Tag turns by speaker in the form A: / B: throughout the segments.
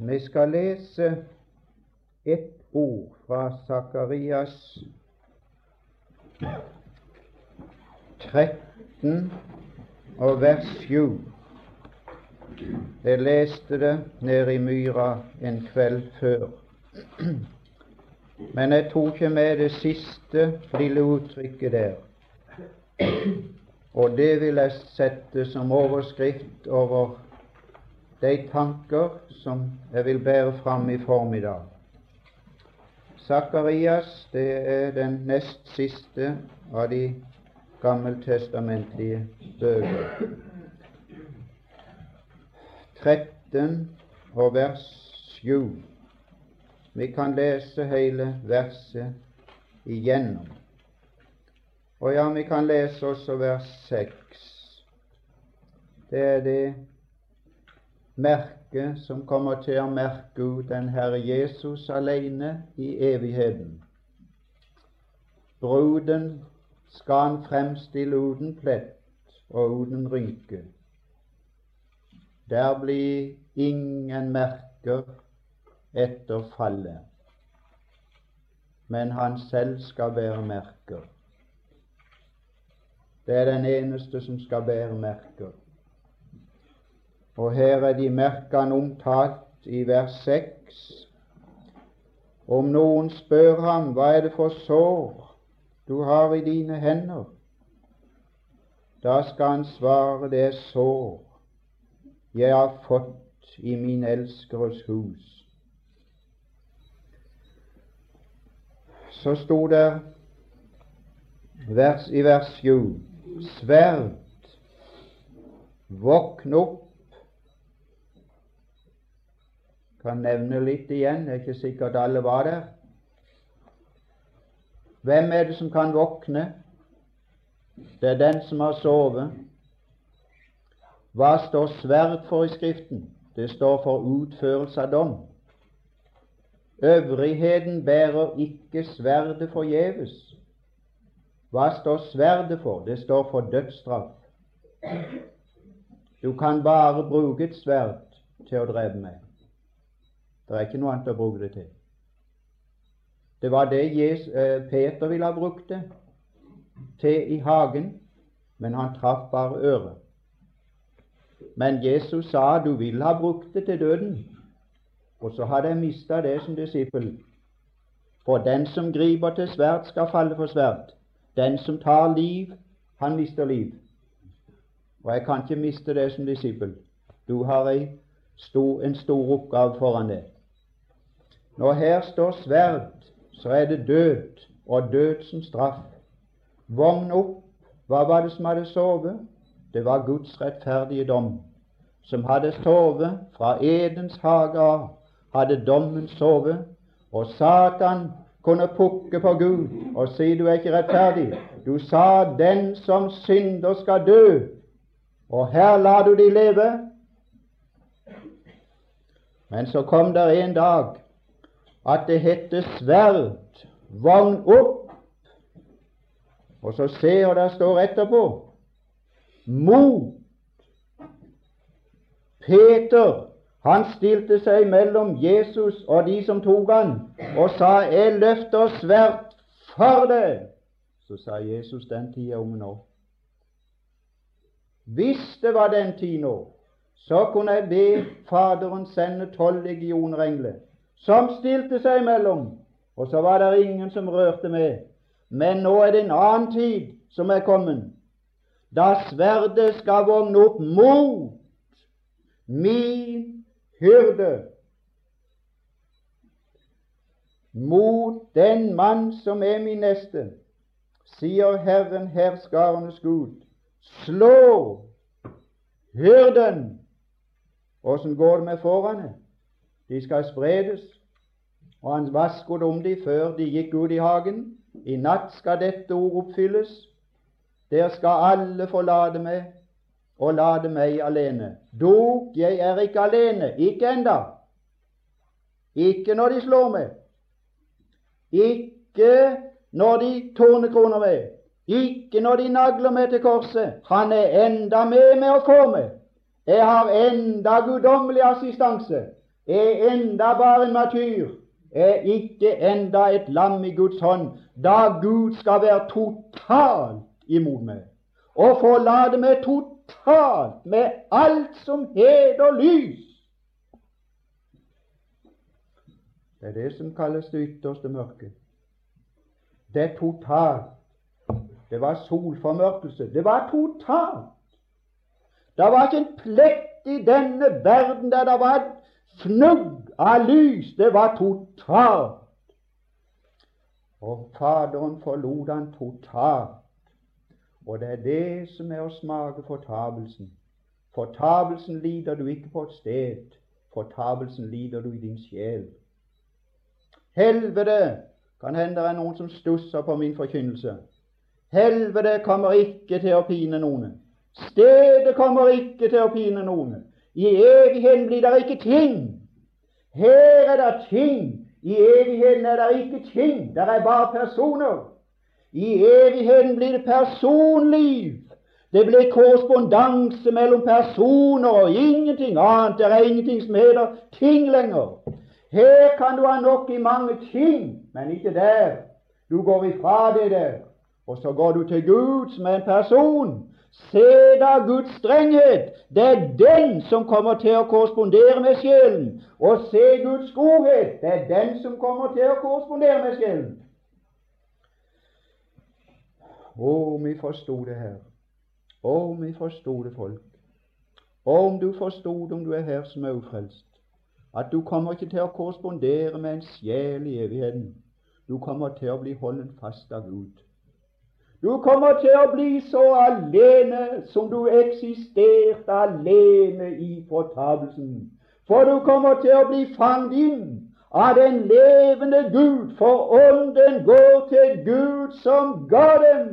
A: Vi skal lese ett ord fra Sakarias 13 og vers 7. Jeg leste det nede i myra en kveld før. Men jeg tok ikke med det siste lille uttrykket der. Og det vil jeg sette som overskrift over de tanker som jeg vil bære fram i formiddag. Sakarias det er den nest siste av de gammeltestamentlige bøker. 13 og vers 7. Vi kan lese hele verset igjennom. Og ja, vi kan lese også vers 6. Det er det merke som kommer til å merke den Herre Jesus alene i evigheten. Bruden skal han fremstille uten plett og uten rynke. Der blir ingen merker etter fallet, men han selv skal bære merker. Det er den eneste som skal bære merker. Og her er de merkene omtalt i vers 6. Om noen spør ham hva er det for sår du har i dine hender, da skal han svare det er sår jeg har fått i min elskeres hus. Så sto det vers, i vers 7 Sverd, våkn opp kan nevne litt igjen, det er ikke sikkert alle var der. Hvem er det som kan våkne? Det er den som har sovet. Hva står sverd for i Skriften? Det står for utførelse av dom. Øvrigheten bærer ikke sverdet forgjeves. Hva står sverdet for? Det står for dødsstraff. Du kan bare bruke et sverd til å drepe meg. Det er ikke noe annet å bruke det til. Det var det Jesus, Peter ville ha brukt det til i hagen, men han traff bare øret. Men Jesus sa du vil ha brukt det til døden, og så hadde jeg mista det som disippel. For den som griper til sverd, skal falle for sverd. Den som tar liv, han mister liv. Og jeg kan ikke miste det som disippel. Du har en stor, en stor oppgave foran deg. Når her står sverd, så er det død, og død som straff. Vogn opp, hva var det som hadde sovet? Det var Guds rettferdige dom, som hadde sovet fra Edens hage av, hadde dommen sovet, og Satan kunne pukke på Gud og si du er ikke rettferdig. Du sa den som synder skal dø, og her lar du de leve. Men så kom der en dag at det heter sverd, vogn opp. Og så ser det står etterpå mot. Peter han stilte seg mellom Jesus og de som tok han, og sa, 'Jeg løfter sverd for deg.' Så sa Jesus, 'Den tid er om nå.' Hvis det var den tid nå, så kunne jeg be Faderen sende tolv legioner som stilte seg imellom, og så var det ingen som rørte med. Men nå er det en annen tid som er kommet, da sverdet skal vågne opp mot min hyrde, mot den mann som er min neste, sier Herren herskarenes Gud. Slå hyrden! Åssen går det med fårene? De skal spredes. Og han vasket om de før de gikk ut i hagen. I natt skal dette ord oppfylles. Der skal alle forlate meg og late meg alene. Dog, jeg er ikke alene. Ikke enda. Ikke når de slår meg. Ikke når de tornekroner meg. Ikke når de nagler meg til korset. Han er enda med meg å for meg. Jeg har enda guddommelig assistanse. Er enda bare en matyr, er ikke enda et lam i Guds hånd, da Gud skal være totalt imot meg og forlate meg totalt med alt som heter lys. Det er det som kalles det ytterste mørket. Det er totalt. Det var solformørkelse. Det var totalt. Det var ikke en plett i denne verden der det var fnugg av lys. Det var totalt. Og Faderen forlot han totalt. Og det er det som er å smake fortapelsen. Fortapelsen lider du ikke på et sted. Fortapelsen lider du i din sjel. Helvete kan hende det er noen som stusser på min forkynnelse. Helvete kommer ikke til å pine noen. Stedet kommer ikke til å pine noen. I evigheten blir det ikke ting. Her er det ting. I evigheten er det ikke ting. Det er bare personer. I evigheten blir det personliv. Det blir korrespondanse mellom personer og ingenting annet. Det er ingenting som heter ting lenger. Her kan du ha nok i mange ting, men ikke der. Du går ifra det der, og så går du til Gud som er en person. Se da Guds strenghet. Det er den som kommer til å korrespondere med sjelen. Og se Guds godhet. Det er den som kommer til å korrespondere med sjelen. Om vi forsto det her. Om vi forsto det, folk. Om du forsto det om du er her som er ufrelst at du kommer ikke til å korrespondere med en sjel i evigheten. Du kommer til å bli holdt fast av Gud. Du kommer til å bli så alene som du eksisterte alene i fortapelsen. For du kommer til å bli fanget inn av den levende Gud, for ånden går til Gud som ga dem,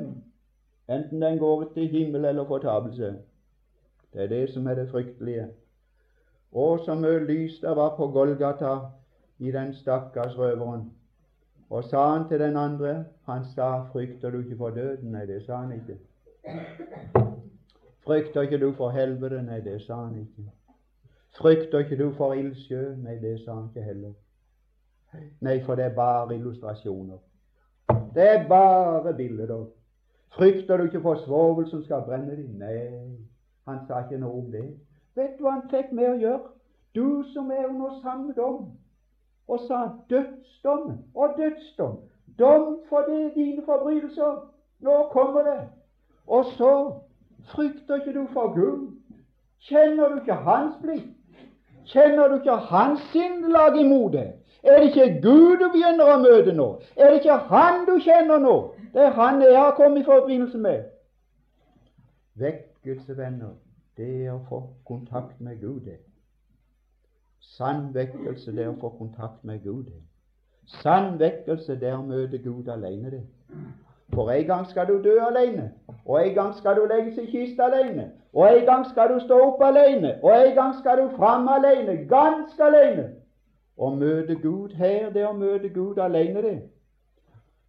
A: enten den går til himmel eller fortapelse. Det er det som er det fryktelige. Og så mye lys det var på Golgata i den stakkars røveren. Og sa han til den andre Han sa 'Frykter du ikke for døden?' Nei, det sa han ikke. 'Frykter ikke du for helvete?' Nei, det sa han ikke. 'Frykter ikke du for ildsjø?' Nei, det sa han ikke heller. Nei, for det er bare illustrasjoner. Det er bare bilder. Frykter du ikke for svovel som skal brenne deg? Nei, han sa ikke noe om det. Vet du hva han fikk med å gjøre? Du som er under samme dom. Og sa dødsdom og dødsdom. Dom for det, dine forbrytelser. Nå kommer det. Og så frykter ikke du for Gud. Kjenner du ikke Hans blikk? Kjenner du ikke Hans sinnelag imot deg? Er det ikke Gud du begynner å møte nå? Er det ikke Han du kjenner nå? Det er Han jeg har kommet i forbindelse med. Vekkelse, venner det er å få kontakt med Gud. det. Sann vekkelse, det å få kontakt med Gud. Sann vekkelse, det å møte Gud alene. det. For en gang skal du dø alene, og en gang skal du legges i kiste alene, og en gang skal du stå opp alene, og en gang skal du fram alene, ganske alene. Å møte Gud her, det er å møte Gud alene, det.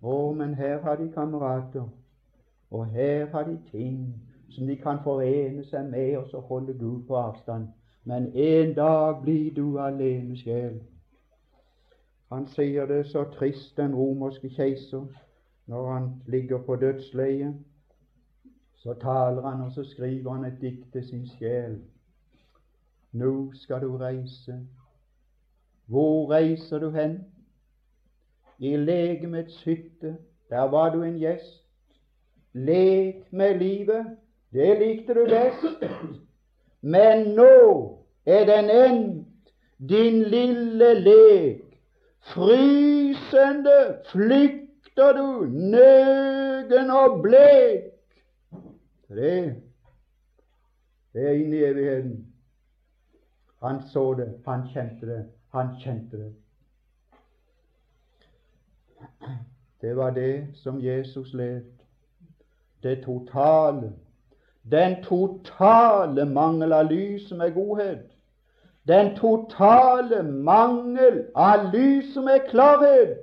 A: Å, men her har de kamerater, og her har de ting som de kan forene seg med og så holde Gud på avstand. Men en dag blir du alene sjel. Han sier det så trist, den romerske keiser, når han ligger på dødsleiet. Så taler han, og så skriver han et dikt til sin sjel. Nå skal du reise. Hvor reiser du hen? I legemets hytte, der var du en gjest. Lek med livet, det likte du best. Men nå er den endt, din lille lek. Frysende flykter du, nøgen og blek. Det, det er inne i evigheten. Han så det, han kjente det, han kjente det. Det var det som Jesus led. Det totale den totale mangel av lys med godhet. Den totale mangel av lys som er klarhet.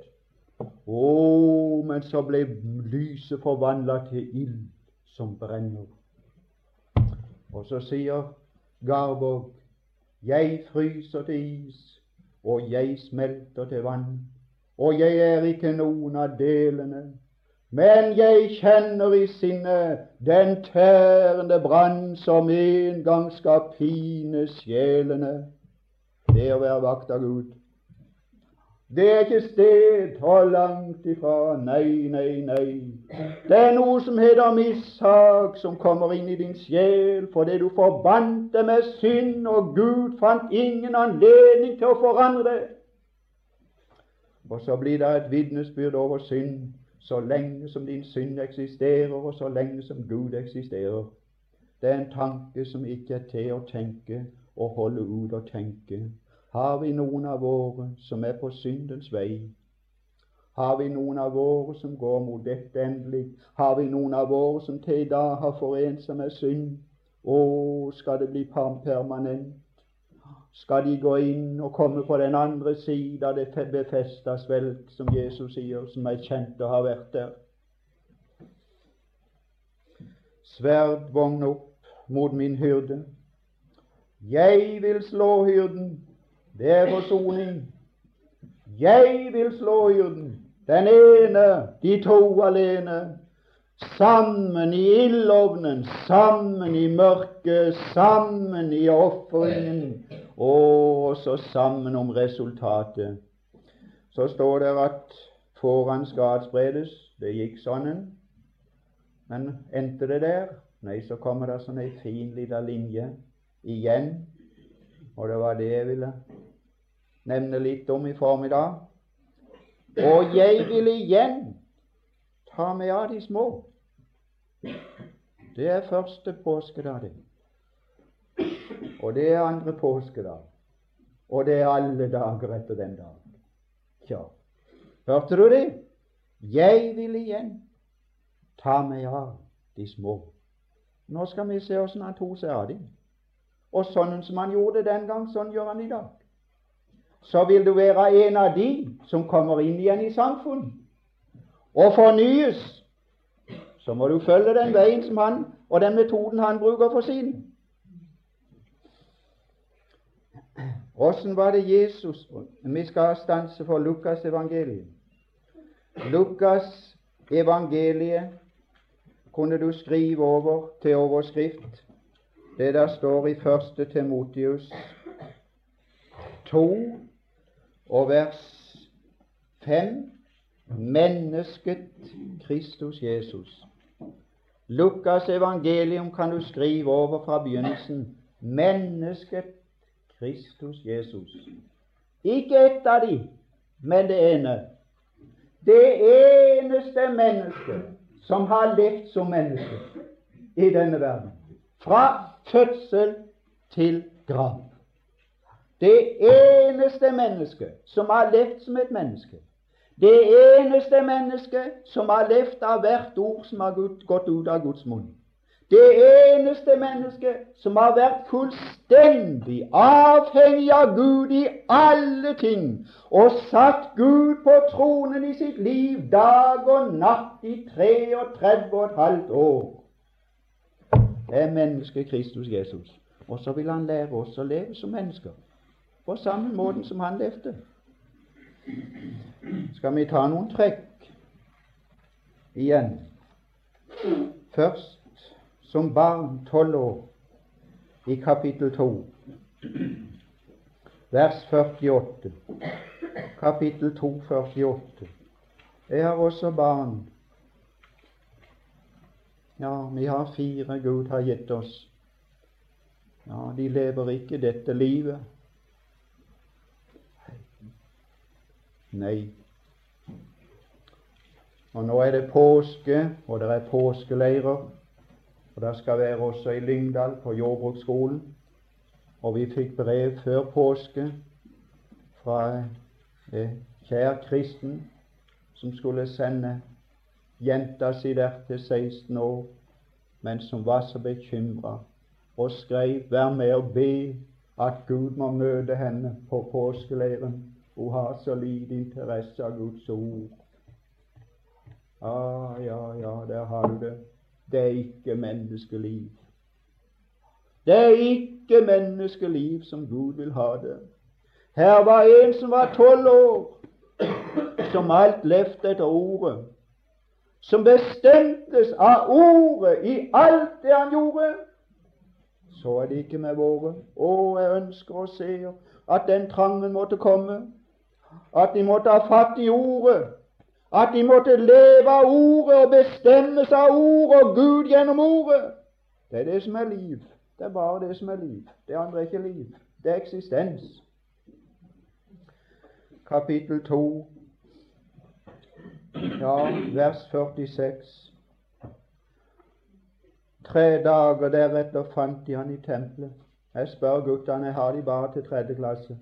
A: Å, men så ble lyset forvandla til ild som brenner. Og så sier Garborg, jeg fryser til is og jeg smelter til vann. Og jeg er ikke noen av delene, men jeg kjenner i sinnet den tærende brann som en gang skal pine sjelene. Det å være vakt av Gud. Det er ikke sted og langt ifra. Nei, nei, nei. Det er noe som heter mishag, som kommer inn i din sjel fordi du forbandt det med synd, og Gud fant ingen anledning til å forandre det. Og så blir det et vitnesbyrd over synd så lenge som din synd eksisterer, og så lenge som Gud eksisterer. Det er en tanke som ikke er til å tenke og holde ut og tenke. Har vi noen av våre som er på syndens vei? Har vi noen av våre som går mot dette endelig? Har vi noen av våre som til i dag har forent seg med synd? Å, skal det bli permanent? skal de gå inn og komme på den andre sida av det befesta svelg, som Jesus sier, som er kjent og har vært der. Sverd vogn opp mot min hyrde. Jeg vil slå hyrden. Det er forsoning. Jeg vil slå hyrden. Den ene, de to alene. Sammen i ildovnen, sammen i mørket, sammen i ofringen, og så sammen om resultatet. Så står det at foran skal adspredes. Det gikk sånn. Men endte det der? Nei, så kommer det sånn ei fin lita linje igjen. Og det var det jeg ville nevne litt om i formiddag. Og jeg vil igjen ta meg av de små. Det er første påskedag, det. Og det er andre påskedag. Og det er alle dager etter den dagen. Tja, hørte du det? Jeg vil igjen ta meg av de små. Nå skal vi se åssen han tok seg av dem. Og sånn som han gjorde den gang, sånn gjør han i dag. Så vil du være en av de som kommer inn igjen i samfunnet og fornyes så må du følge den veien som han og den metoden han bruker for sin. Åssen var det Jesus Vi skal stanse for Lukas evangeliet. Lukas evangeliet kunne du skrive over til overskrift det der står i 1. Timotius 2 og vers 5 mennesket Kristus Jesus. Lukas evangelium kan du skrive over fra begynnelsen. Mennesket Kristus Jesus. Ikke ett av de, men det ene. Det eneste mennesket som har levd som menneske i denne verden. Fra fødsel til grav. Det eneste mennesket som har levd som et menneske. Det eneste mennesket som har levd av hvert ord som har gått ut av Guds munn. Det eneste mennesket som har vært fullstendig avhengig av Gud i alle ting, og satt Gud på tronen i sitt liv dag og natt i 33 og et halvt år. Er mennesket Kristus Jesus. Og så vil han lære oss å leve som mennesker på samme måten som han levde skal vi ta noen trekk igjen. Først som barn, tolv år, i kapittel 2, vers 48. Kapittel 2, 48. Jeg har også barn. Ja, vi har fire Gud har gitt oss. Ja, De lever ikke dette livet. Nei. Og nå er det påske, og det er påskeleirer. Og det skal være også i Lyngdal, på jordbruksskolen. Og vi fikk brev før påske fra eh, kjær kristen som skulle sende jenta si der til 16 år, men som var så bekymra og skrev 'Vær med og be at Gud må møte henne på påskeleiren'. Hun har så lite interesse av Guds ord. Ja, ja, ja, der har du det. Det er ikke menneskeliv. Det er ikke menneskeliv som Gud vil ha det. Her var en som var tolv år, som alt levde etter ordet, som bestemtes av ordet i alt det han gjorde. Så er det ikke med våre. Å, jeg ønsker å se at den trangen måtte komme, at de måtte ha fatt i ordet, at de måtte leve av ordet og bestemmes av ordet og Gud gjennom ordet. Det er det som er liv. Det er bare det som er liv. Det andre er ikke liv. Det er eksistens kapittel 2, ja, vers 46. Tre dager deretter fant de han i tempelet. Jeg spør guttene, har de bare til tredje klasse.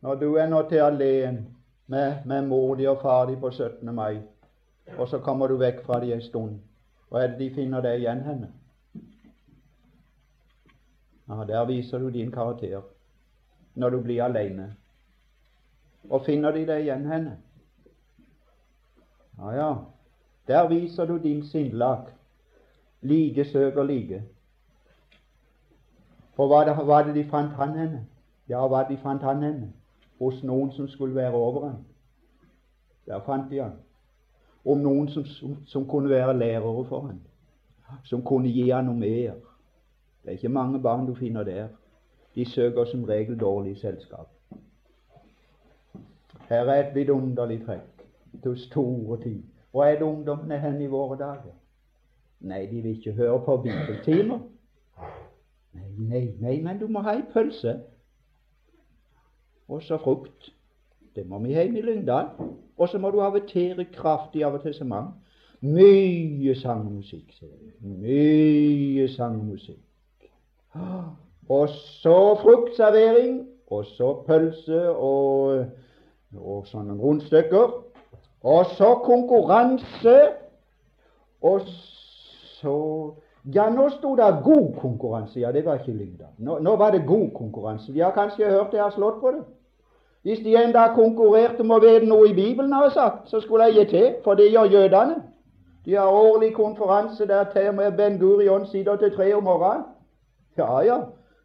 A: Når du er nå til alene med, med mor di og far di på 17. mai, og så kommer du vekk fra de en stund, hva er det de finner deg igjen henne? Ja, Der viser du din karakter når du blir alene. Og finner de deg igjen henne? Ja, ja. Der viser du din sinnlag. Like søker like. For hva det, var det de fant han henne? Ja, hva de fant han henne? Hos noen som skulle være over ham. Der fant de han. Om noen som, som, som kunne være lærere for ham. Som kunne gi han noe mer. Det er ikke mange barn du finner der. De søker som regel dårlig selskap. Her er et vidunderlig trekk til store ting. Hvor er det ungdommen er hen i våre dager? Nei, de vil ikke høre på bibeltimer. Nei, nei, nei, men du må ha ei pølse. Og så frukt. Det må vi hjem i Lyngdal. Og så må du avertere kraftig av og til så mange. Mye sang og sier jeg. Mye sang. Og så fruktservering, og så pølse og og sånne rundstykker. Og så konkurranse. Og så Ja, nå sto det god konkurranse. Ja, det var ikke Lyngdal. Nå, nå, var det god konkurranse. De har kanskje hørt jeg har slått på det. Hvis de en dag konkurrerte om å vite noe i Bibelen, har jeg sagt, så skulle jeg gi til, for det gjør jødene. De har årlig konferanse der til og med Ben Gurion sitter til tre om morgenen. Ja, ja.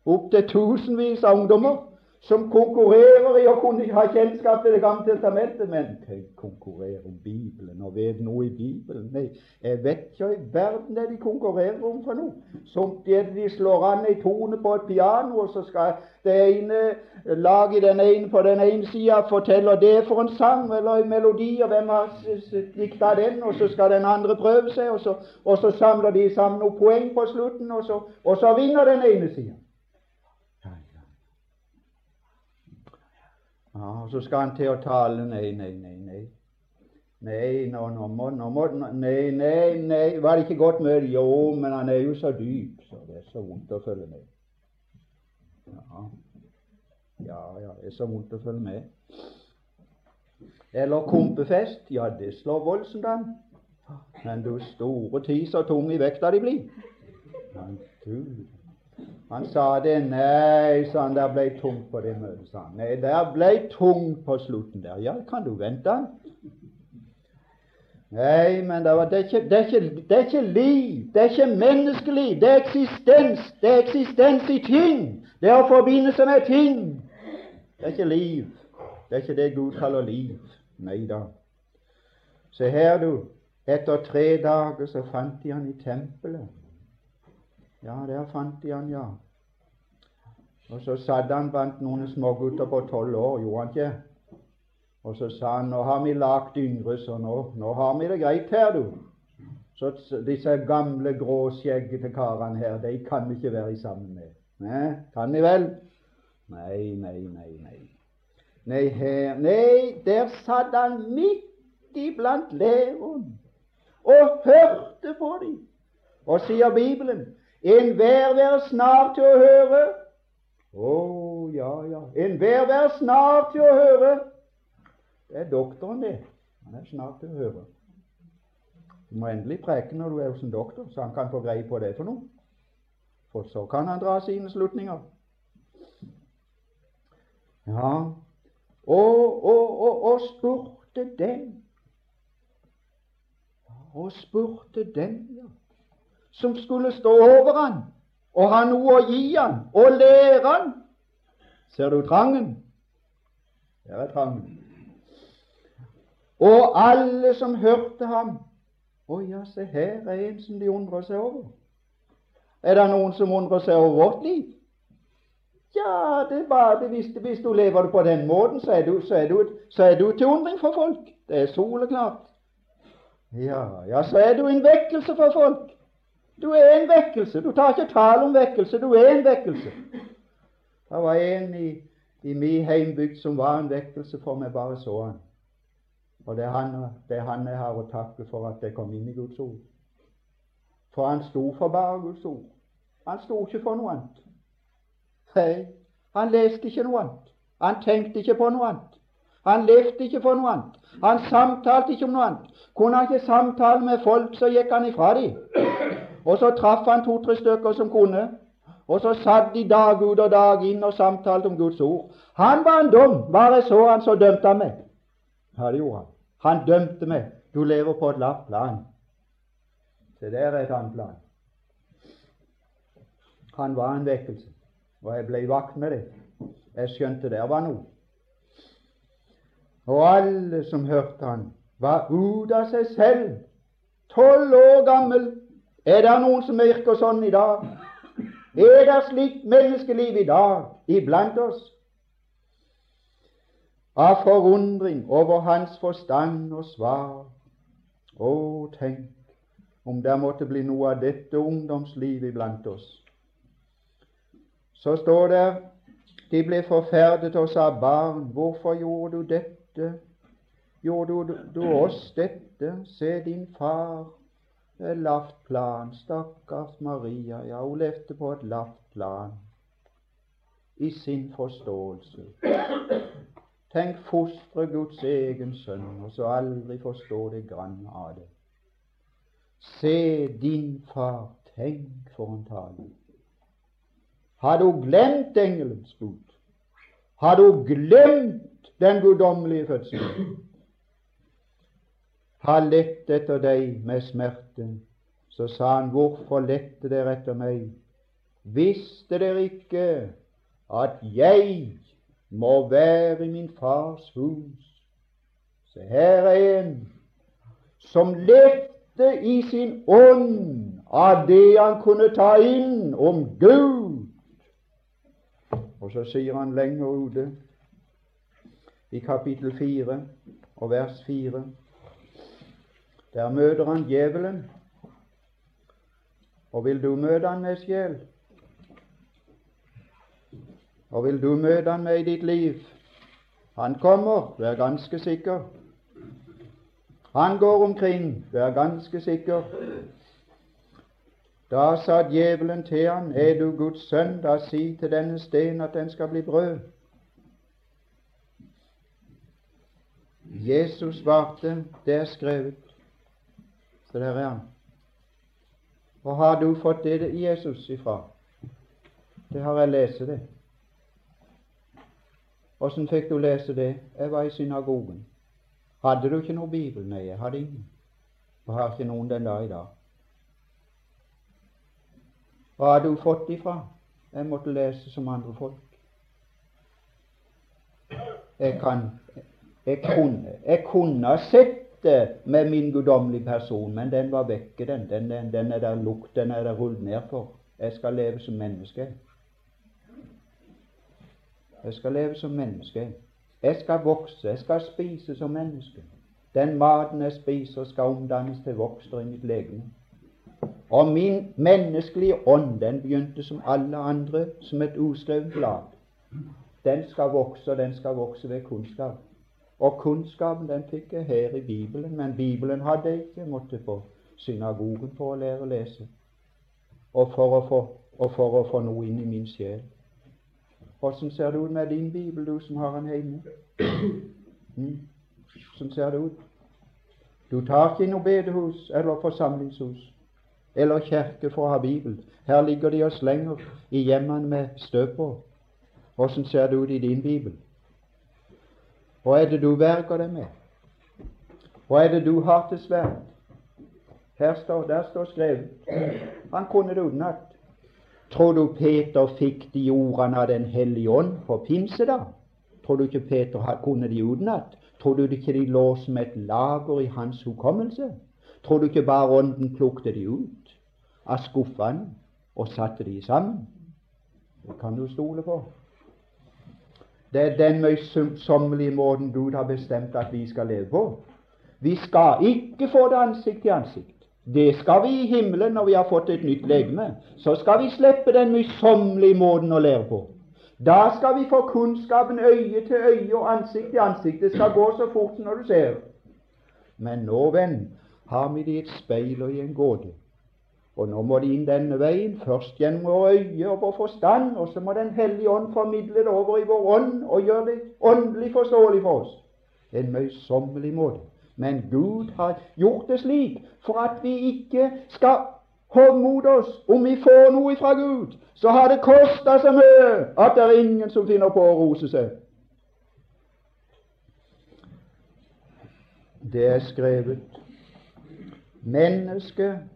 A: Opptil tusenvis av ungdommer som konkurrerer i å kunne ha kjennskap til Det gamle testamentet. Men tenk, konkurrere om Bibelen og vet noe i Bibelen. Nei, jeg vet ikke i verden det de konkurrerer om for noe. Som det de slår an ei tone på et piano, og så skal det ene laget den ene på den ene sida fortelle det for en sang eller en melodi, og hvem har dikta den, og så skal den andre prøve seg, og så, og så samler de sammen noen poeng på slutten, og så, og så vinner den ene sida. Ja, og Så skal han til å tale. Nei, nei, nei. Nei, nei nå, nå, må, nå må, nei, nei, nei. Var det ikke godt møte? Jo, men han er jo så dyp, så det er så vondt å følge med. Ja, ja, ja det er så vondt å følge med. Eller kompefest. Ja, det slår voldsomt an. Men du store tid så tung i vekta de blir. Men du han sa det. Nei, sa han, det ble tungt på det møtet. sa han. Nei, det ble tungt på slutten der. Ja, kan du vente? Nei, men det, var, det, er ikke, det, er ikke, det, er ikke, liv. Det er ikke menneskeliv. Det er eksistens. Det er eksistens i ting. Det er å forbinde seg med ting. Det er ikke liv. Det er ikke det Gud kaller liv. Nei da. Se her, du. Etter tre dager så fant de han i tempelet. Ja, der fant de han, ja. Og så satt han blant noen smågutter på tolv år, gjorde han ikke? Og så sa han nå har vi lagt yngre, så nå, nå har vi det greit her, du. Så disse gamle, gråskjeggete karene her, de kan vi ikke være sammen med. Nei, kan vi vel? Nei, nei, nei, nei. Nei, her, nei, der satt han midt iblant læreren og hørte på dem. Og sier Bibelen Enhver vær snar til å høre. Å, oh, ja, ja. Enhver vær snar til å høre. Det er doktoren, det. Han er snar til å høre. Du må endelig preke når du er hos en doktor, så han kan få greie på det for noe. For så kan han dra sine slutninger. Ja, og, og, og, og spurte den. Og spurte den, ja som skulle stå over han og ha noe å gi han og lære han. Ser du trangen? Der er trangen. Og alle som hørte ham Å ja, se her er en som de undrer seg over. Er det noen som undrer seg over vårt liv? Ja, det er bare det hvis, hvis du lever på den måten, så er, du, så, er du, så er du til undring for folk. Det er soleklart. Ja, ja, så er du en vekkelse for folk. Du er en vekkelse. Du tar ikke tale om vekkelse, du er en vekkelse. Det var en i, i min heimbygd som var en vekkelse for meg, bare så han. Og det er, han, det er han jeg har å takke for at jeg kom inn i Guds ord. For han sto for bare Guds ord. Han sto ikke for noe annet. Nei, han leste ikke noe annet. Han tenkte ikke på noe annet. Han levde ikke for noe annet. Han samtalte ikke om noe annet. Kunne han ikke samtale med folk, så gikk han ifra dem. Og så traff han to-tre stykker som kunne. Og så satt de dag ut og dag inn og samtalte om Guds ord. Han var en dum. Bare så han, så dømte han meg. Ja, det gjorde han. Han dømte meg. Du lever på et lavt plan. Det der er et annet plan. Han var en vekkelse, og jeg ble vakt med det. Jeg skjønte der var noe. Og alle som hørte han, var ute av seg selv. Tolv år gammel. Er det noen som virker sånn i dag? Er det slikt menneskeliv i dag iblant oss? av forundring over hans forstand og svar. Å, tenk om det måtte bli noe av dette ungdomslivet iblant oss. Så står det de ble forferdet og sa, barn, hvorfor gjorde du dette? Gjorde du, du oss dette? Se din far. Et lavt plan. Stakkars Maria. Ja, hun levde på et lavt plan i sin forståelse. Tenk fostre Guds egen sønn, og så aldri forstå det grann av det. Se din far, tenk for en tale. Har du glemt engelens bud? Har du glemt den guddommelige fødselen? Har lett etter deg med smerte. Så sa han, hvorfor lette dere etter meg? Visste dere ikke at jeg må være i min fars hus. Se, her er en som lette i sin ånd av det han kunne ta inn om Gud. Og så sier han lenger ute i kapittel 4 og vers 4 Der møter han djevelen. Og vil du møte han med sjel? Og vil du møte han med i ditt liv? Han kommer, vær ganske sikker. Han går omkring, vær ganske sikker. Da sa djevelen til han, er du Guds sønn, da si til denne sten at den skal bli brød. Jesus svarte, det er skrevet. Så der er han. Hvor har du fått det Jesus ifra? Det har jeg lest det. Åssen fikk du lese det? Jeg var i synagogen. Hadde du ikke noe bibel? Nei, jeg hadde ingen. Og har ikke noen den dag i dag. Hva har du fått ifra? Jeg måtte lese som andre folk. Jeg kan Jeg kunne, jeg kunne sett det med min guddommelige person, men den var vekke, den. Den, den, den er der lukt, den er der rullet ned for. Jeg skal leve som menneske. Jeg skal leve som menneske. Jeg skal vokse. Jeg skal spise som menneske. Den maten jeg spiser, skal omdannes til vokster i mitt legeme. Og min menneskelige ånd, den begynte som alle andre, som et uskrevet blad. Den skal vokse, og den skal vokse ved kunnskap. Og kunnskapen den fikk jeg her i Bibelen, men Bibelen hadde jeg ikke måttet på synagogen for å lære å lese, og for å få, og for å få noe inn i min sjel. Åssen ser det ut med din bibel, du som har den hjemme? Mm. Ser det ut. Du tar ikke noe bedehus eller forsamlingshus eller kirke for å ha bibel. Her ligger de og slenger i hjemmene med støv på. Åssen ser det ut i din bibel? Hva er det du verger deg med? Hva er det du har til sverd? Her står, der står skrevet. Han kunne det utenat. Tror du Peter fikk de ordene av Den hellige ånd på pinse, da? Tror du ikke Peter kunne de utenat? Tror du ikke de lå som et lager i hans hukommelse? Tror du ikke bare Ånden plukket de ut av skuffene og satte de sammen? Det kan du stole på. Det er den møysommelige måten Gud har bestemt at vi skal leve på. Vi skal ikke få det ansikt til ansikt. Det skal vi i himmelen når vi har fått et nytt legeme. Så skal vi slippe den møysommelige måten å lære på. Da skal vi få kunnskapen øye til øye og ansikt til ansikt. Det skal gå så fort når du ser. Men nå, venn, har vi det i et speil og i en gåte. Og nå må de inn denne veien, først gjennom våre øye og vår forstand, og så må Den hellige ånd formidle det over i vår ånd og gjøre det åndelig forståelig for oss. En møysommelig måte. Men Gud har gjort det slik for at vi ikke skal hovmode oss. Om vi får noe fra Gud, så har det kosta så mye at det er ingen som finner på å rose seg. Det er skrevet Mennesket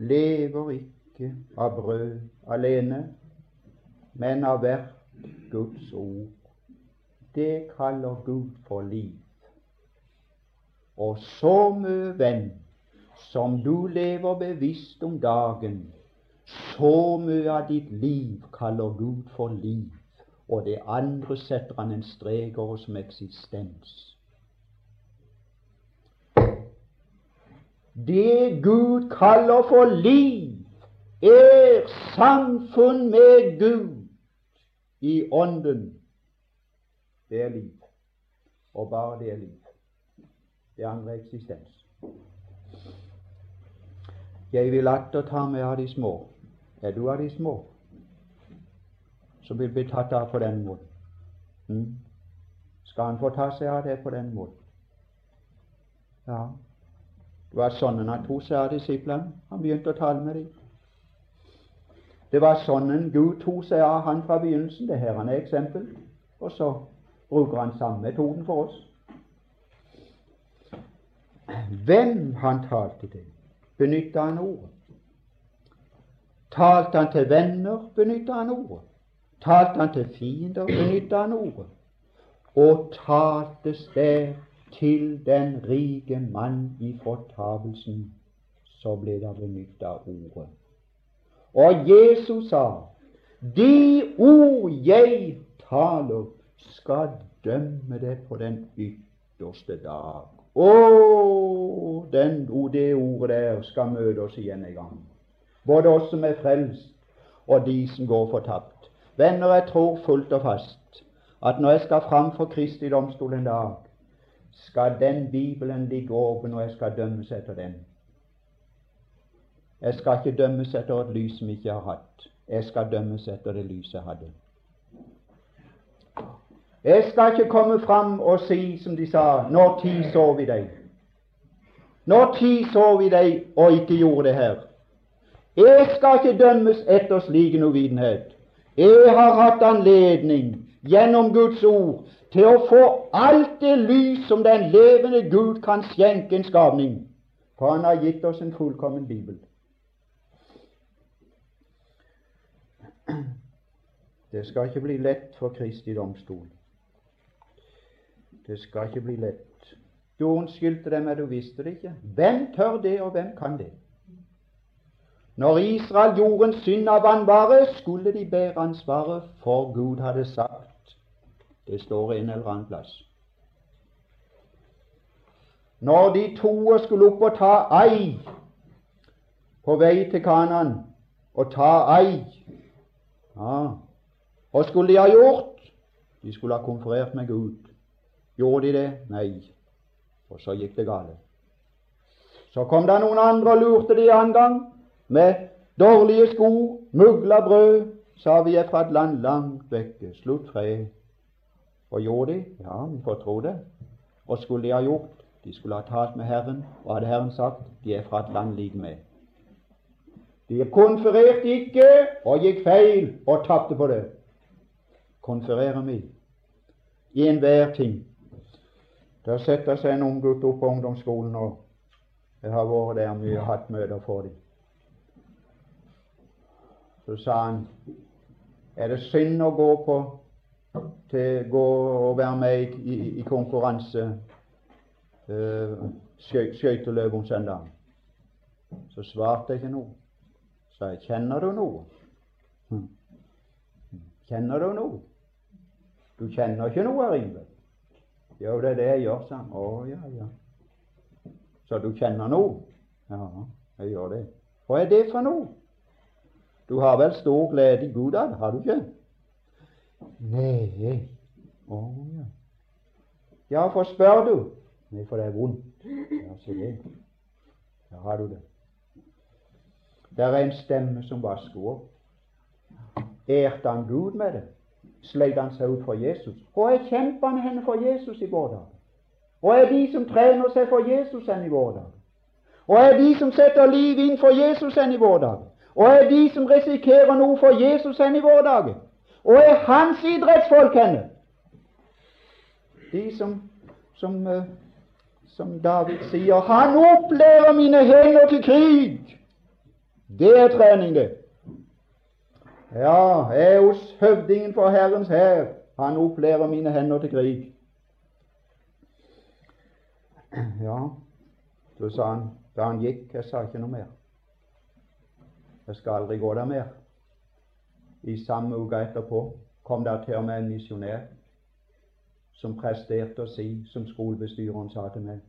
A: lever ikke av brød alene, men av hvert Guds ord. Det kaller Gud for liv. Og så mø venn som du lever bevisst om dagen, så mye av ditt liv kaller Gud for liv, og det andre setter han en strek over som eksistens. Det Gud kaller for liv, er samfunn med Gud i Ånden. Det er liv, og bare det er liv. Det andre eksistens. Jeg vil atter ta med av de små. Er du av de små som vil bli tatt av på den måten? Mm. Skal han få ta seg av det på den måten? Ja, det var sånn han tok seg av disiplene. Han begynte å tale med dem. Det var sånn Gud tok seg av han fra begynnelsen. Det her er eksempel. Og så bruker han samme metoden for oss. Hvem han talte til, benytta han ordet. Talte han til venner, benytta han ordet. Talte han til fiender, benytta han ordet. Og taltes der til den rike mann i fortapelsen, så ble det benytta ordet. Og Jesus sa, De ord jeg taler, skal dømme det på den ytterste dag. Å, den, det ordet der skal møte oss igjen en gang. Både oss som er frelst, og de som går fortapt. Venner, jeg tror fullt og fast at når jeg skal fram for Kristi domstol en dag, skal den Bibelen ligge åpen, og jeg skal dømmes etter den. Jeg skal ikke dømmes etter et lys som jeg ikke har hatt. Jeg skal dømmes etter det lyset jeg hadde. Jeg skal ikke komme fram og si som de sa Når tid så vi deg? Når tid så vi deg og ikke gjorde det her? Jeg skal ikke dømmes etter slik uvitenhet. Jeg har hatt anledning gjennom Guds ord til å få alt det lys som den levende Gud kan skjenke en skapning. For Han har gitt oss en fullkommen bibel. Det skal ikke bli lett for Kristi domstol. Det skal ikke bli lett. Du unnskyldte dem, men du visste det ikke. Hvem tør det, og hvem kan det? Når Israel gjorde en synd av vanvare, skulle de bære ansvaret, for Gud hadde sagt det står en eller annen plass. Når de to skulle opp og ta ei på vei til Kanan, og ta ei ja. Hva skulle de ha gjort? De skulle ha konferert med Gud. Gjorde de det? Nei. Og så gikk det galt. Så kom det noen andre og lurte de en gang med dårlige sko, mugla brød, sa vi er fra et land langt vekke, slutt fred. Og gjorde de? Ja, vi får tro det. Og skulle de ha gjort? De skulle ha talt med Herren, og hadde Herren sagt de er fra et land lik med. De konfererte ikke og gikk feil og tapte på det. Konfererer vi i enhver ting. Der setter seg en ung gutt opp på ungdomsskolen, og jeg har vært der mye og hatt møter for dem. Så sa han er det synd å gå på til å gå og være med i, i, i konkurranse uh, skøyteløp om søndagen? Så svarte jeg ikke noe. Så jeg kjenner du noe? Hm. Kjenner du noe? Du kjenner ikke noe, Ingve? Jo, det er det jeg gjør, sa han. Å, ja, ja. Så du kjenner noe? Ja, jeg gjør det. Hva er det for noe? Du har vel stor glede i Gud av det, har du ikke? Nei. Å, ja. Ja, for spør du? Nei, for det er vondt. Ja, se det. Der har du det. Der er en stemme som vasker opp. Ærte han Gud med det? sleit han seg ut for Jesus. Hvor er kjempene henne for Jesus i vår dag? Hvor er de som trener seg for Jesus enn i vår dag? Hvor er de som setter liv inn for Jesus enn i vår dag? Hvor er de som risikerer noe for Jesus enn i vår dag? Og er hans idrettsfolk henne? De som, som, uh, som David sier Han opplever mine hender til krig! Det er trening, det. Ja, jeg er hos høvdingen for Herrens hær. Han opplærer mine hender til krig. Ja, så sa han da han gikk Jeg sa ikke noe mer. Jeg skal aldri gå der mer. I samme uke etterpå kom der til og med en misjonær som presterte å si, som skolebestyreren sa til meg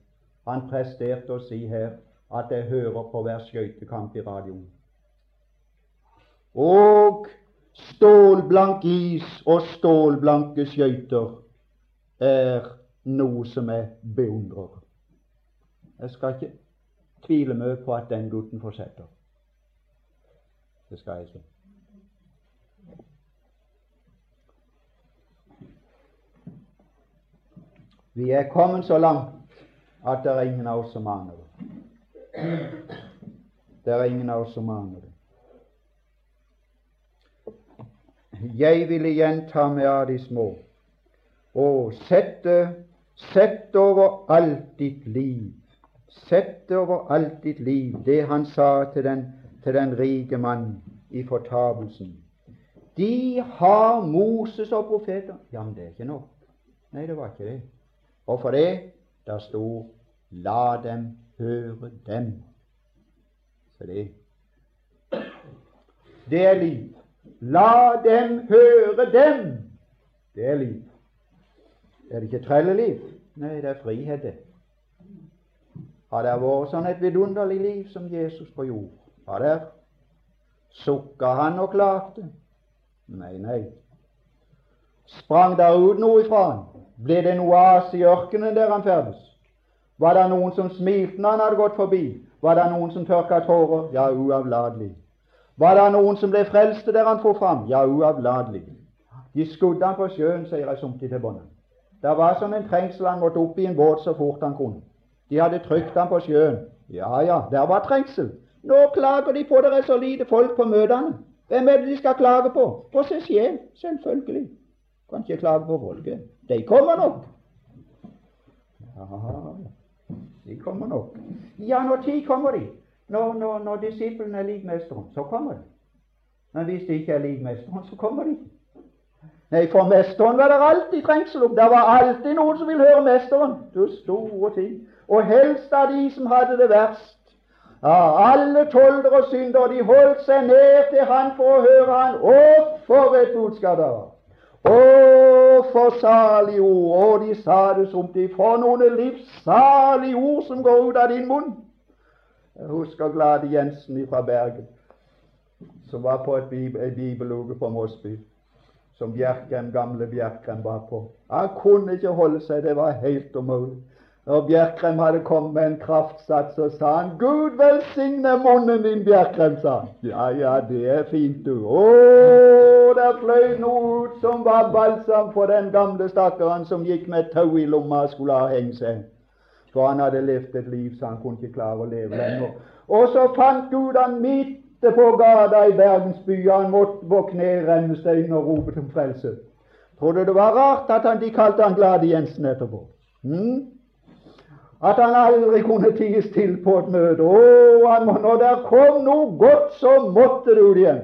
A: Han presterte å si her at jeg hører på hver skøytekamp i radioen. Og stålblank is og stålblanke skøyter er noe som jeg beundrer. Jeg skal ikke tvile mye på at den gutten fortsetter. Det skal jeg ikke. Vi er kommet så langt at det er ingen av oss som aner det. Det er ingen av oss som aner det. Jeg vil igjen ta meg av de små og sette, sette over alt ditt liv Sette over alt ditt liv det han sa til den, til den rike mann i fortapelsen. De har Moses og profeter. Ja, men det er ikke nok. Nei, det var ikke det. Og for det der sto La dem høre dem. Så det Det er liv. La dem høre dem. Det er liv. Er det ikke trelleliv? Nei, det er frihet, det. Har det vært sånn et vidunderlig liv som Jesus på jord? Har det? Sukka han og klagde? Nei, nei. Sprang der ut noe ifra han? Ble det noe as i ørkenen der han ferdes? Var det noen som smilte når han hadde gått forbi? Var det noen som tørka tårer? Ja, uavlatelig. Var det noen som ble frelste der han for fram? Ja, uavlatelig. De skudde han på sjøen, sier jeg somtid til bånden. Det var som en trengsel han måtte opp i en båt så fort han kunne. De hadde trykt han på sjøen. Ja, ja, der var trengsel. Nå klager de på det er så lite folk på møtene. Hvem er det de skal klage på? På seg selv, selvfølgelig. Kan ikke klage på folket. De kommer nok. Ja, de kommer nok. Ja, når tid kommer de? Når, når, når disiplene er lik mesteren, så kommer de. Men hvis de ikke er lik mesteren, så kommer de Nei, for mesteren var det alltid trengsel om. Det var alltid noen som ville høre mesteren. Du store ting. Og helst av de som hadde det verst. Ja, alle tolder og syndere, de holdt seg ned til han for å høre han. Å, for et budskap det var! Å, for salige ord! Og de sa det som de For noen livssalige ord som går ut av din munn! Jeg husker Glade Jensen fra Bergen, som var på et bibeluke på Mosby, som Bjerkrem, gamle Bjerkrem var på. Han kunne ikke holde seg, det var helt umulig. Når Bjerkrem hadde kommet med en kraftsats, så sa han 'Gud velsigne munnen din, Bjerkrem', sa han. Ja, ja, det er fint, du. Å, der fløy noe ut som var balsam for den gamle stakkaren som gikk med tau i lomma og skulle ha hengt seg. For han hadde levd et liv så han kunne ikke klare å leve lenger. Og så fant Gud han midt på gata i bergensbyen. by. Han måtte på kne i rennesteinen og rope til frelse. Tror du det var rart at han, de kalte han Glade Jensen etterpå? Hmm? At han aldri kunne ties til på et møte. Å, han, må, når det kom noe godt, så måtte det ut igjen.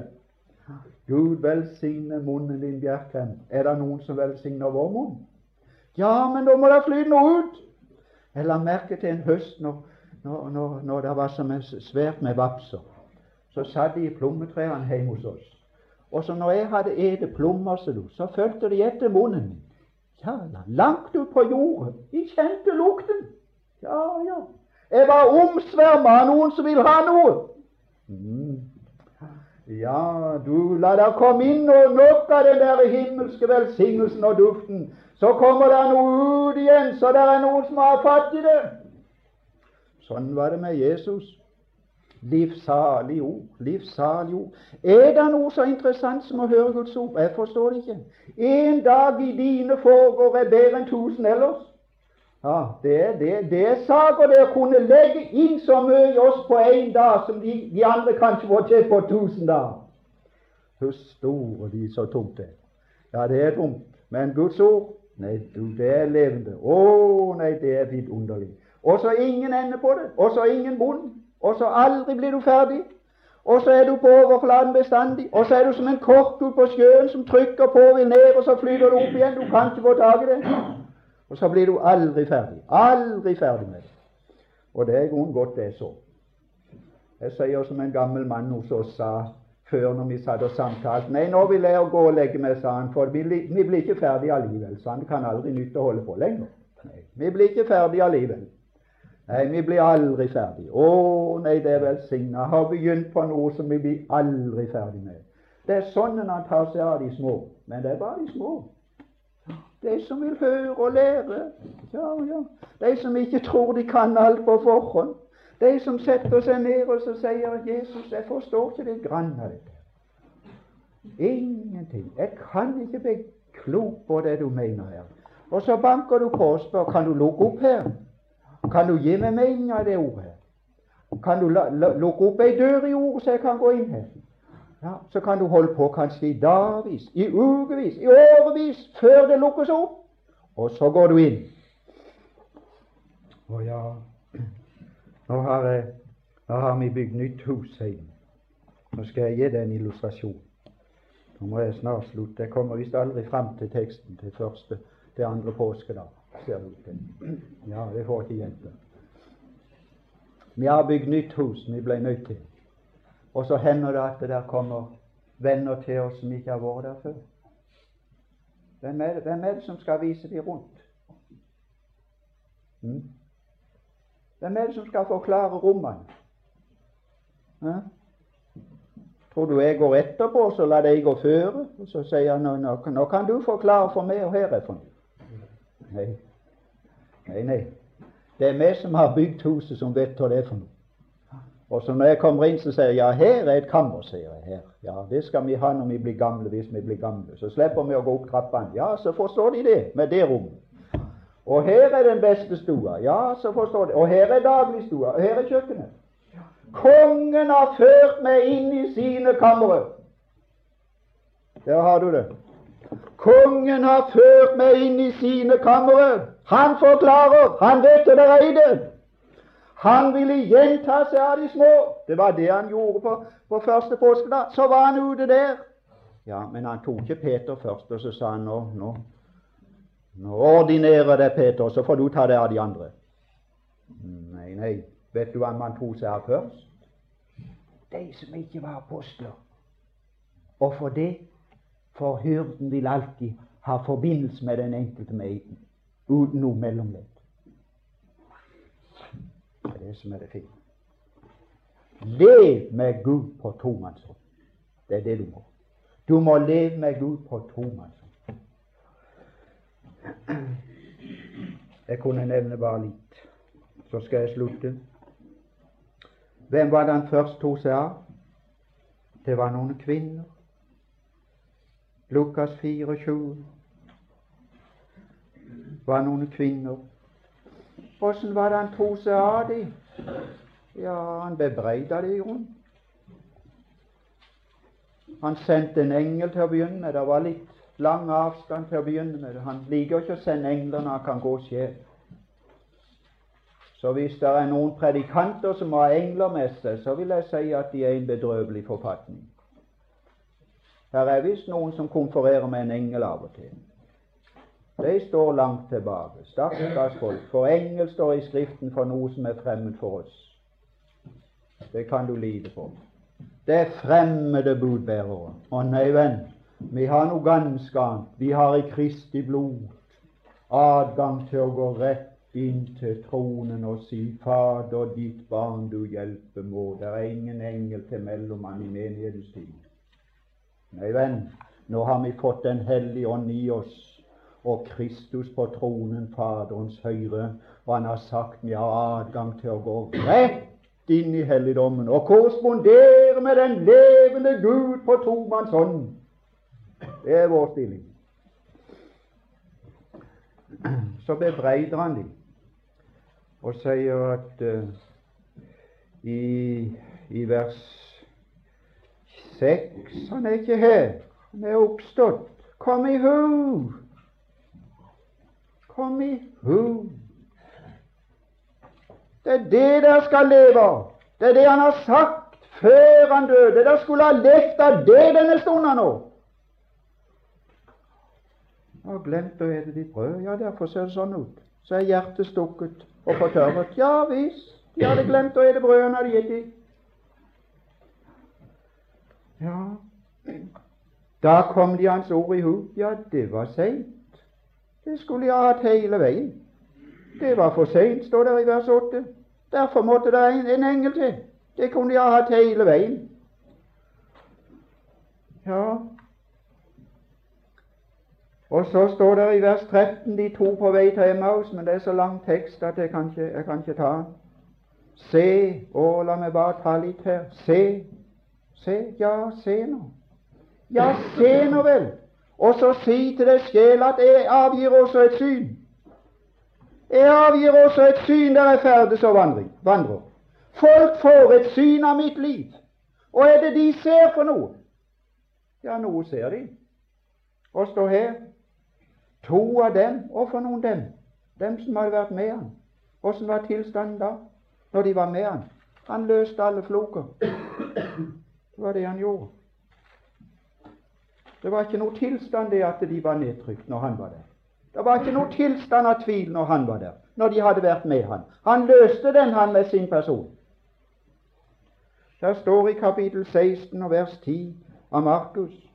A: Gud velsigne munnen din, Bjerkreim. Er det noen som velsigner vår munn? Ja, men da må det flyte noe ut. Jeg la merke til en høst når, når, når, når det var så svært med vapser. Så satt de i plommetrærne hjemme hos oss. Og så når jeg hadde ete plommer, så fulgte de etter munnen min. Ja, langt ut på jordet. De kjente lukten. Ja, ja. Jeg var omsverma av noen som vil ha noe. Mm. Ja, du la det komme inn og nok av den der himmelske velsignelsen og duften. Så kommer det noe ut igjen, så det er noen som har fatt i det. Sånn var det med Jesus. Livsalig ord. Livsalig ord. Er det noe så interessant som å høre Guds ord? Jeg forstår det ikke. En dag i dine foregår er bedre enn tusen ellers. Ja, det, det, det er saker det å kunne legge inn så mye i oss på én dag som de, de, andre kanskje får til på tusen dager. Hvor store de så tungt det Ja, det er tungt, Men Guds ord, nei, du, det er levende. Å, nei, det er vidunderlig. Og så ingen ende på det. Og så ingen bunn og så aldri blir du ferdig. Og så er du på overflaten bestandig. Og så er du som en kork ut på sjøen som trykker på vil ned, og så flyter du opp igjen. Du kan ikke få tak i det. Og så blir du aldri ferdig. Aldri ferdig med det. Og det er i grunnen godt det er så. Jeg sier som en gammel mann hos oss sa før når vi satt og samtalte Nei, nå vil jeg gå og legge meg, sa han, for vi, blir ikke ferdige allikevel. Så han kan aldri nytte å holde på lenger. Nei, vi blir ikke ferdige allikevel. Nei, vi blir aldri ferdig. Å nei, det er velsigna. Har begynt på noe som vi blir aldri ferdig med. Det er sånn han tar seg av de små. Men det er bare de små. De som vil høre og lære. Ja, ja. De som ikke tror de kan alt på forhånd. De som setter seg ned og så sier 'Jesus, jeg forstår ikke ditt grann av dette'. Ingenting. Jeg kan ikke bli klok på det du mener her. Og så banker du på og spør kan du lukke opp her. Kan du gi meg mening av det ordet? Kan du lukke opp ei dør i ordet, så jeg kan gå inn her? Ja, Så kan du holde på kanskje i dagvis, i ukevis, i årevis, før det lukkes opp. Og så går du inn. Å ja, nå har, jeg, nå har vi bygd nytt hus hjemme. Nå skal jeg gi deg en illustrasjon. Nå må jeg snart slutte. Jeg kommer visst aldri fram til teksten til første, til andre påskedag ser det. Ja, det får ikke hjelpe. Vi har bygd nytt hus, vi ble nødt til. Og så hender det at det der kommer venner til oss som ikke har vært der før. Hvem er det, Hvem er det som skal vise dem rundt? Hmm? Hvem er det som skal forklare rommene? Ja? Tror du jeg går etterpå, så la deg gå føre? Og så sier han nå, nå, kan du forklare for meg, og her er for noe. Nei. Nei, nei. Det er vi som har bygd huset, som vet hva det er for noe. Og så når jeg kommer inn, så sier jeg ja, her er et kammer, sier jeg. her. Ja, Det skal vi ha når vi blir gamle, hvis vi blir gamle. Så slipper vi å gå opp trappene. Ja, så forstår de det med det rommet. Og her er den beste stua. Ja, så forstår de. Og her er dagligstua. Og her er kjøkkenet. Kongen har ført meg inn i sine kamre. Der har du det. Kongen har ført meg inn i sine kamre. Han forklarer. Han vet det der er det. Han ville gjenta seg av de små. Det var det han gjorde på, på første påskedag. Så var han ute der. Ja, Men han tok ikke Peter først, og så sa han nå, nå, nå ordinerer det Peter, så får du ta det av de andre. Nei, nei. Vet du hva man tok seg av først? De som ikke var apostler. Og for det for hyrden vil alltid ha forbindelse med den enkelte meiden, uten noe mellomledd. Det er det som er det fine. Lev med Gud på tomannshånd. Det er det du må. Du må leve med Gud på tomannshånd. Jeg kunne nevne bare litt, så skal jeg slutte. Hvem var det han først tok seg av? Det var noen kvinner. Lukas 24 var noen kvinner. Åssen var det han tok seg av dem? Ja, han bebreida dem i grunnen. Han sendte en engel til å begynne med. Det var litt lang avstand til å begynne med. Han liker ikke å sende engler når han kan gå sjef. Så hvis det er noen predikanter som har engler med seg, så vil jeg si at de er i en bedrøvelig forfatning. Her er visst noen som konfererer med en engel av og til. De står langt tilbake. Stakkars folk. For engel står i Skriften for noe som er fremmed for oss. Det kan du lide på. Det er fremmede budbærere. Å nei, venn, vi har noe ganske annet. Vi har i Kristi blod adgang til å gå rett inn til tronen og si Fader, ditt barn du hjelper må. Det er ingen engel til mellommann i menighetens tid. Nei, venn, nå har vi fått Den hellige ånd i oss og Kristus på tronen, Faderens høyre, og han har sagt vi har adgang til å gå rett inn i helligdommen og korrespondere med den levende Gud på tomanns hånd. Det er vår stilling. Så bebreider han dem og sier at uh, i, i vers 6 Han er ikke her, han er oppstått. Kom i hu! Kom i hu! Det er det dere skal leve. Det er det han har sagt før han døde. Dere skulle ha levd av det denne stunden nå. Og glemt å ete ditt brød. Ja, derfor ser det sånn ut. Så er hjertet stukket og fortørret. Ja visst, de hadde glemt å ete brødet han hadde gitt dem. Ja, da kom de hans ord i hu. Ja, det var seint. Det skulle jeg ha hatt hele veien. Det var for seint, står det i vers 8. Derfor måtte det en, en engel til. Det kunne jeg ha hatt hele veien. Ja Og så står det i vers 13 de to på vei til Emmaus, men det er så lang tekst at jeg kan ikke, jeg kan ikke ta den. Se, å, la meg bare ta litt her. Se, se, ja, se nå. Ja, se nå vel og så si til deg sjel at jeg avgir også et syn. Jeg avgir også et syn der jeg ferdes og vandrer. Folk får et syn av mitt liv. Og er det de ser for noe? Ja, noe ser de. Og stå her. To av dem, og for noen dem? Dem som hadde vært med han. Åssen var tilstanden da, når de var med han? Han løste alle floker. Det var det han gjorde. Det var ikke noe tilstand det at de var nedtrykt når han var der. Det var ikke noe tilstand av tvil når han var der, når de hadde vært med han. Han løste den, han, med sin person. Der står i kapittel 16 og vers 10 av Markus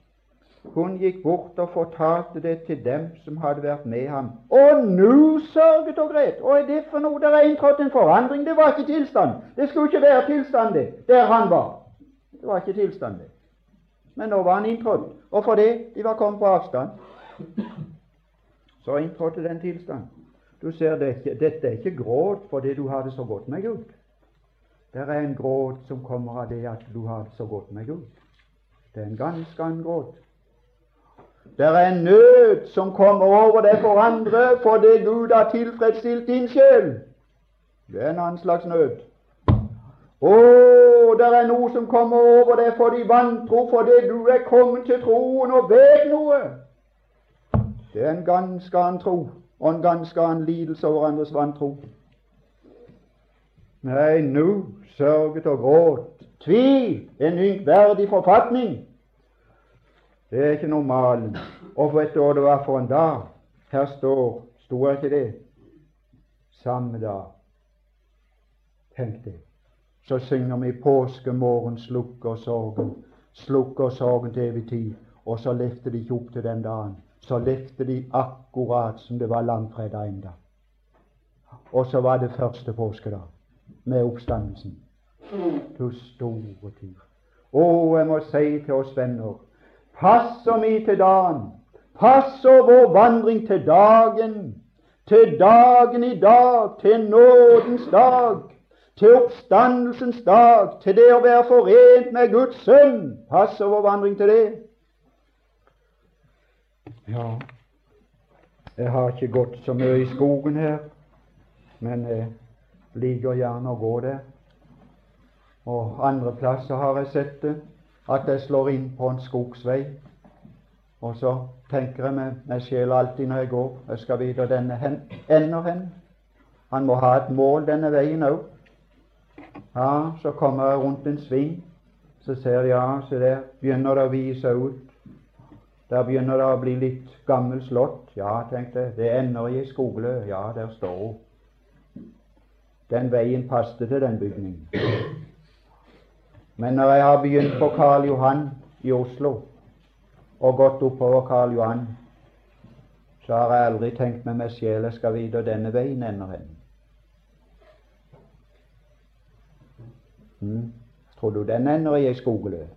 A: hun gikk bort og fortalte det til dem som hadde vært med ham. Og nå sørget og gret! Og er det for noe? Der er inntrådt en forandring. Det var ikke tilstand. Det skulle ikke være tilstand, det, der han var. Det var ikke tilstand, det. Men nå var han inntrådt, og fordi de var kommet på avstand, så inntrådte den tilstand. Du ser, det ikke, Dette er ikke gråt fordi du har det så godt med Gud. Det er en gråt som kommer av det at du har det så godt med Gud. Det er en ganske annen gråt. Det er en nød som kommer over deg for andre fordi Gud har tilfredsstilt din sjel. Det er en annen slags nød. Å, det er noe som kommer over deg for de vantro, fordi du er kommet til troen og vet noe. Det er en ganske annen tro og en ganske annen lidelse over andres vantro. Nei, nå sørget og gråt. Tvil, en ynkverdig forfatning. Det er ikke normalen. Og vet du hva det var for en dag? Her står, sto ikke det? Samme dag. Tenk det så synger vi 'Påskemorgen slukker sorgen', slukker sorgen til evig tid. Og så levde de ikke opp til den dagen. Så levde de akkurat som det var langfredag enda. Og så var det første påskedag med oppstandelsen. Du store tid. Å, jeg må si til oss venner, passer vi til dagen, passer vår vandring til dagen, til dagen i dag, til nådens dag, til oppstandelsens dag, til det å være forent med Guds sønn. Passer vår vandring til det? Ja, jeg har ikke gått så mye i skogen her, men jeg liker gjerne å gå der. Og andre plasser har jeg sett det, at jeg slår inn på en skogsvei. Og så tenker jeg med meg sjel alltid når jeg går, jeg skal videre denne hen, ender hen. Han må ha et mål, denne veien òg. Ja, så kommer jeg rundt en sving, så ser jeg ja, se der begynner det å vise ut Der begynner det å bli litt gammel slått. Ja, tenkte jeg. Det ender i ei skole. Ja, der står hun. Den veien passet til den bygningen. Men når jeg har begynt på Karl Johan i Oslo og gått oppover Karl Johan, så har jeg aldri tenkt med meg sjel jeg skal vite hvor denne veien ender hen. Mm. Tror du den ender i ei skogele?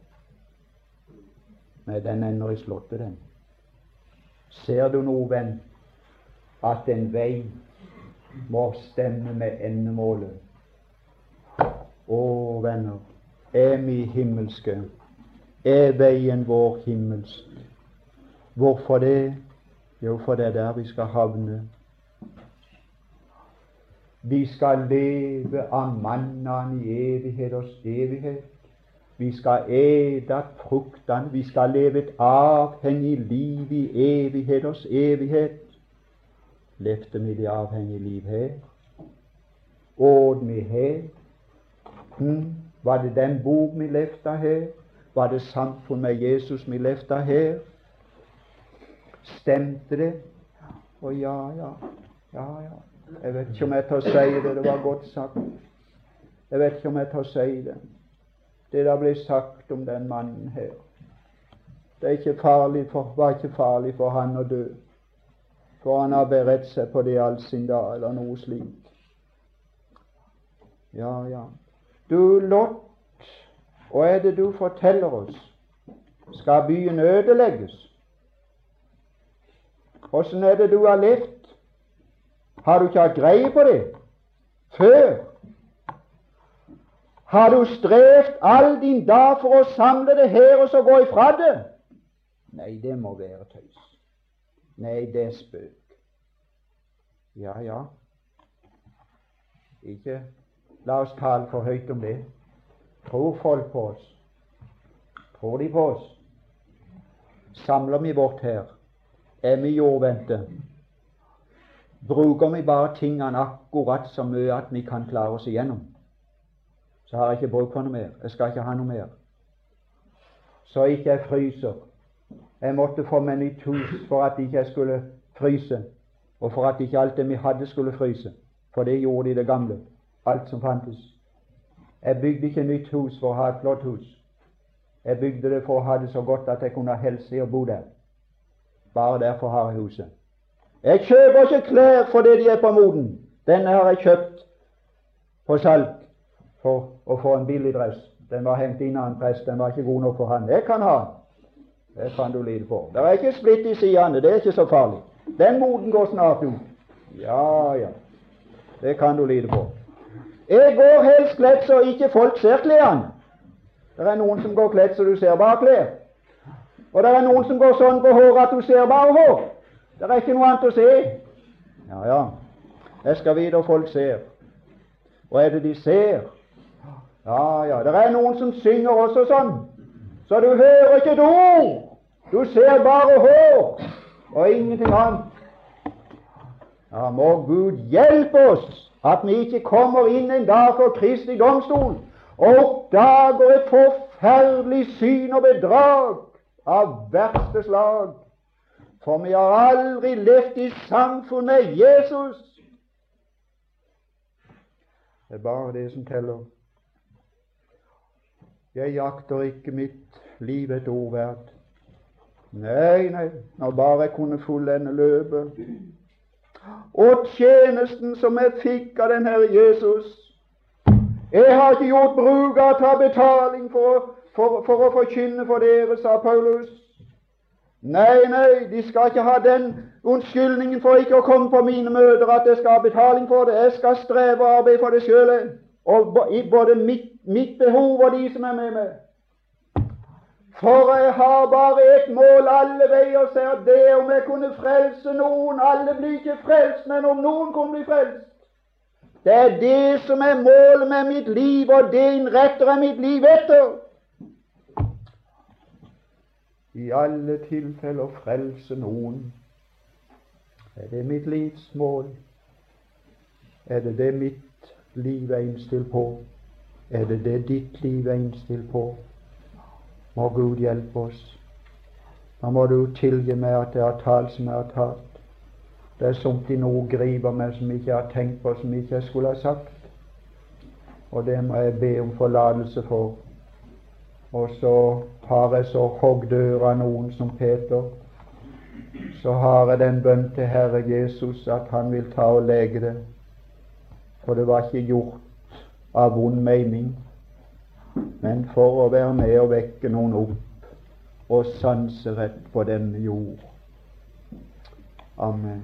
A: Nei, den ender i slottet, den. Ser du noe, venn, at en vei må stemme med endemålet? Å, venner, er vi himmelske? Er veien vår himmelsk? Hvorfor det? Jo, for det er der vi skal havne. Vi skal leve av mannaen i evigheters evighet. Vi skal ete fruktene. Vi skal leve et avhengig liv i evigheters evighet. Levde vi det avhengige liv her? Åt vi her? Hmm? Var det den bok vi levde her? Var det samfunn med Jesus vi levde her? Stemte det? Å ja, ja, ja, ja. Jeg vet ikke om jeg tør si det. Det var godt sagt. Jeg vet ikke om jeg tør si det. Det der ble sagt om den mannen her, det er ikke farlig for, var ikke farlig for han å dø. For han har beredt seg på det all sin dag, eller noe slikt. Ja, ja. Du, Lott, hva er det du forteller oss? Skal byen ødelegges? Åssen er det du har levd? Har du ikke hatt greie på det før? Har du strevd all din dag for å samle det her og så gå ifra det? Nei, det må være tøys. Nei, det er spøk. Ja, ja. Ikke la oss tale for høyt om det. Tror folk på oss? Tror de på oss? Samler vi vårt her? Er vi jordvendte? Bruker vi bare tingene akkurat så mye at vi kan klare oss igjennom, så har jeg ikke bruk for noe mer. Jeg skal ikke ha noe mer. Så ikke jeg fryser. Jeg måtte få meg nytt hus for at ikke jeg skulle fryse, og for at ikke alt det vi hadde, skulle fryse. For det gjorde de det gamle, alt som fantes. Jeg bygde ikke nytt hus for å ha et flott hus. Jeg bygde det for å ha det så godt at jeg kunne ha helse i å bo der. Bare derfor har jeg huset. Jeg kjøper ikke klær fordi de er på moden. Denne har jeg kjøpt på salg for å få en billig dress. Den var hengt inn av en prest. Den var ikke god nok for han. Jeg kan ha den. Det kan du lide på. Det er ikke splitt i sidene. Det er ikke så farlig. Den moden går snart ut. Ja, ja. Det kan du lide på. Jeg går helst kledd så ikke folk ser klærne. Det er noen som går kledd så du ser bare klær. Og det er noen som går sånn på håret at du ser bare hår. Det er ikke noe annet å se. Ja, ja. Jeg skal vite hva folk ser. Hva er det de ser? Ja, ja. Det er noen som synger også sånn, så du hører ikke et ord. Du ser bare hår og ingenting annet. Ja, må Gud hjelpe oss at vi ikke kommer inn en dag for Kristi domstol og oppdager et forferdelig syn og bedrag av verste slag. For vi har aldri levd i samfunn med Jesus. Det er bare det som teller. Jeg jakter ikke mitt liv et ord verdt. Nei, nei, når bare jeg kunne fullende løpet. Og tjenesten som jeg fikk av den Herre Jesus Jeg har ikke gjort bruk av å ta betaling for, for, for å forkynne for dere, sa Paulus. Nei, nei, de skal ikke ha den unnskyldningen for ikke å komme på mine møter at jeg skal ha betaling for det. Jeg skal streve og arbeide for det sjøl, og i både mitt, mitt, behov og de som er med meg. For jeg har bare et mål alle veier, sier det om jeg kunne frelse noen. Alle blir ikke frelst, men om noen kunne bli frelst. Det er det som er målet med mitt liv, og det innretter jeg mitt liv etter i alle tilfeller frelse noen. Er det mitt livs mål? Er det det mitt liv er innstilt på? Er det det ditt liv er innstilt på? Må Gud hjelpe oss. Da må du tilgi meg at jeg har talt som jeg har talt. Det er somt i noe griper meg som jeg ikke har tenkt på, som jeg ikke skulle ha sagt. Og det må jeg be om forlatelse for. Og så har jeg så hogd øret noen som Peter. Så har jeg den bønn til Herre Jesus at Han vil ta og lege det. For det var ikke gjort av vond mening, men for å være med og vekke noen opp og sanse rett på denne jord. Amen.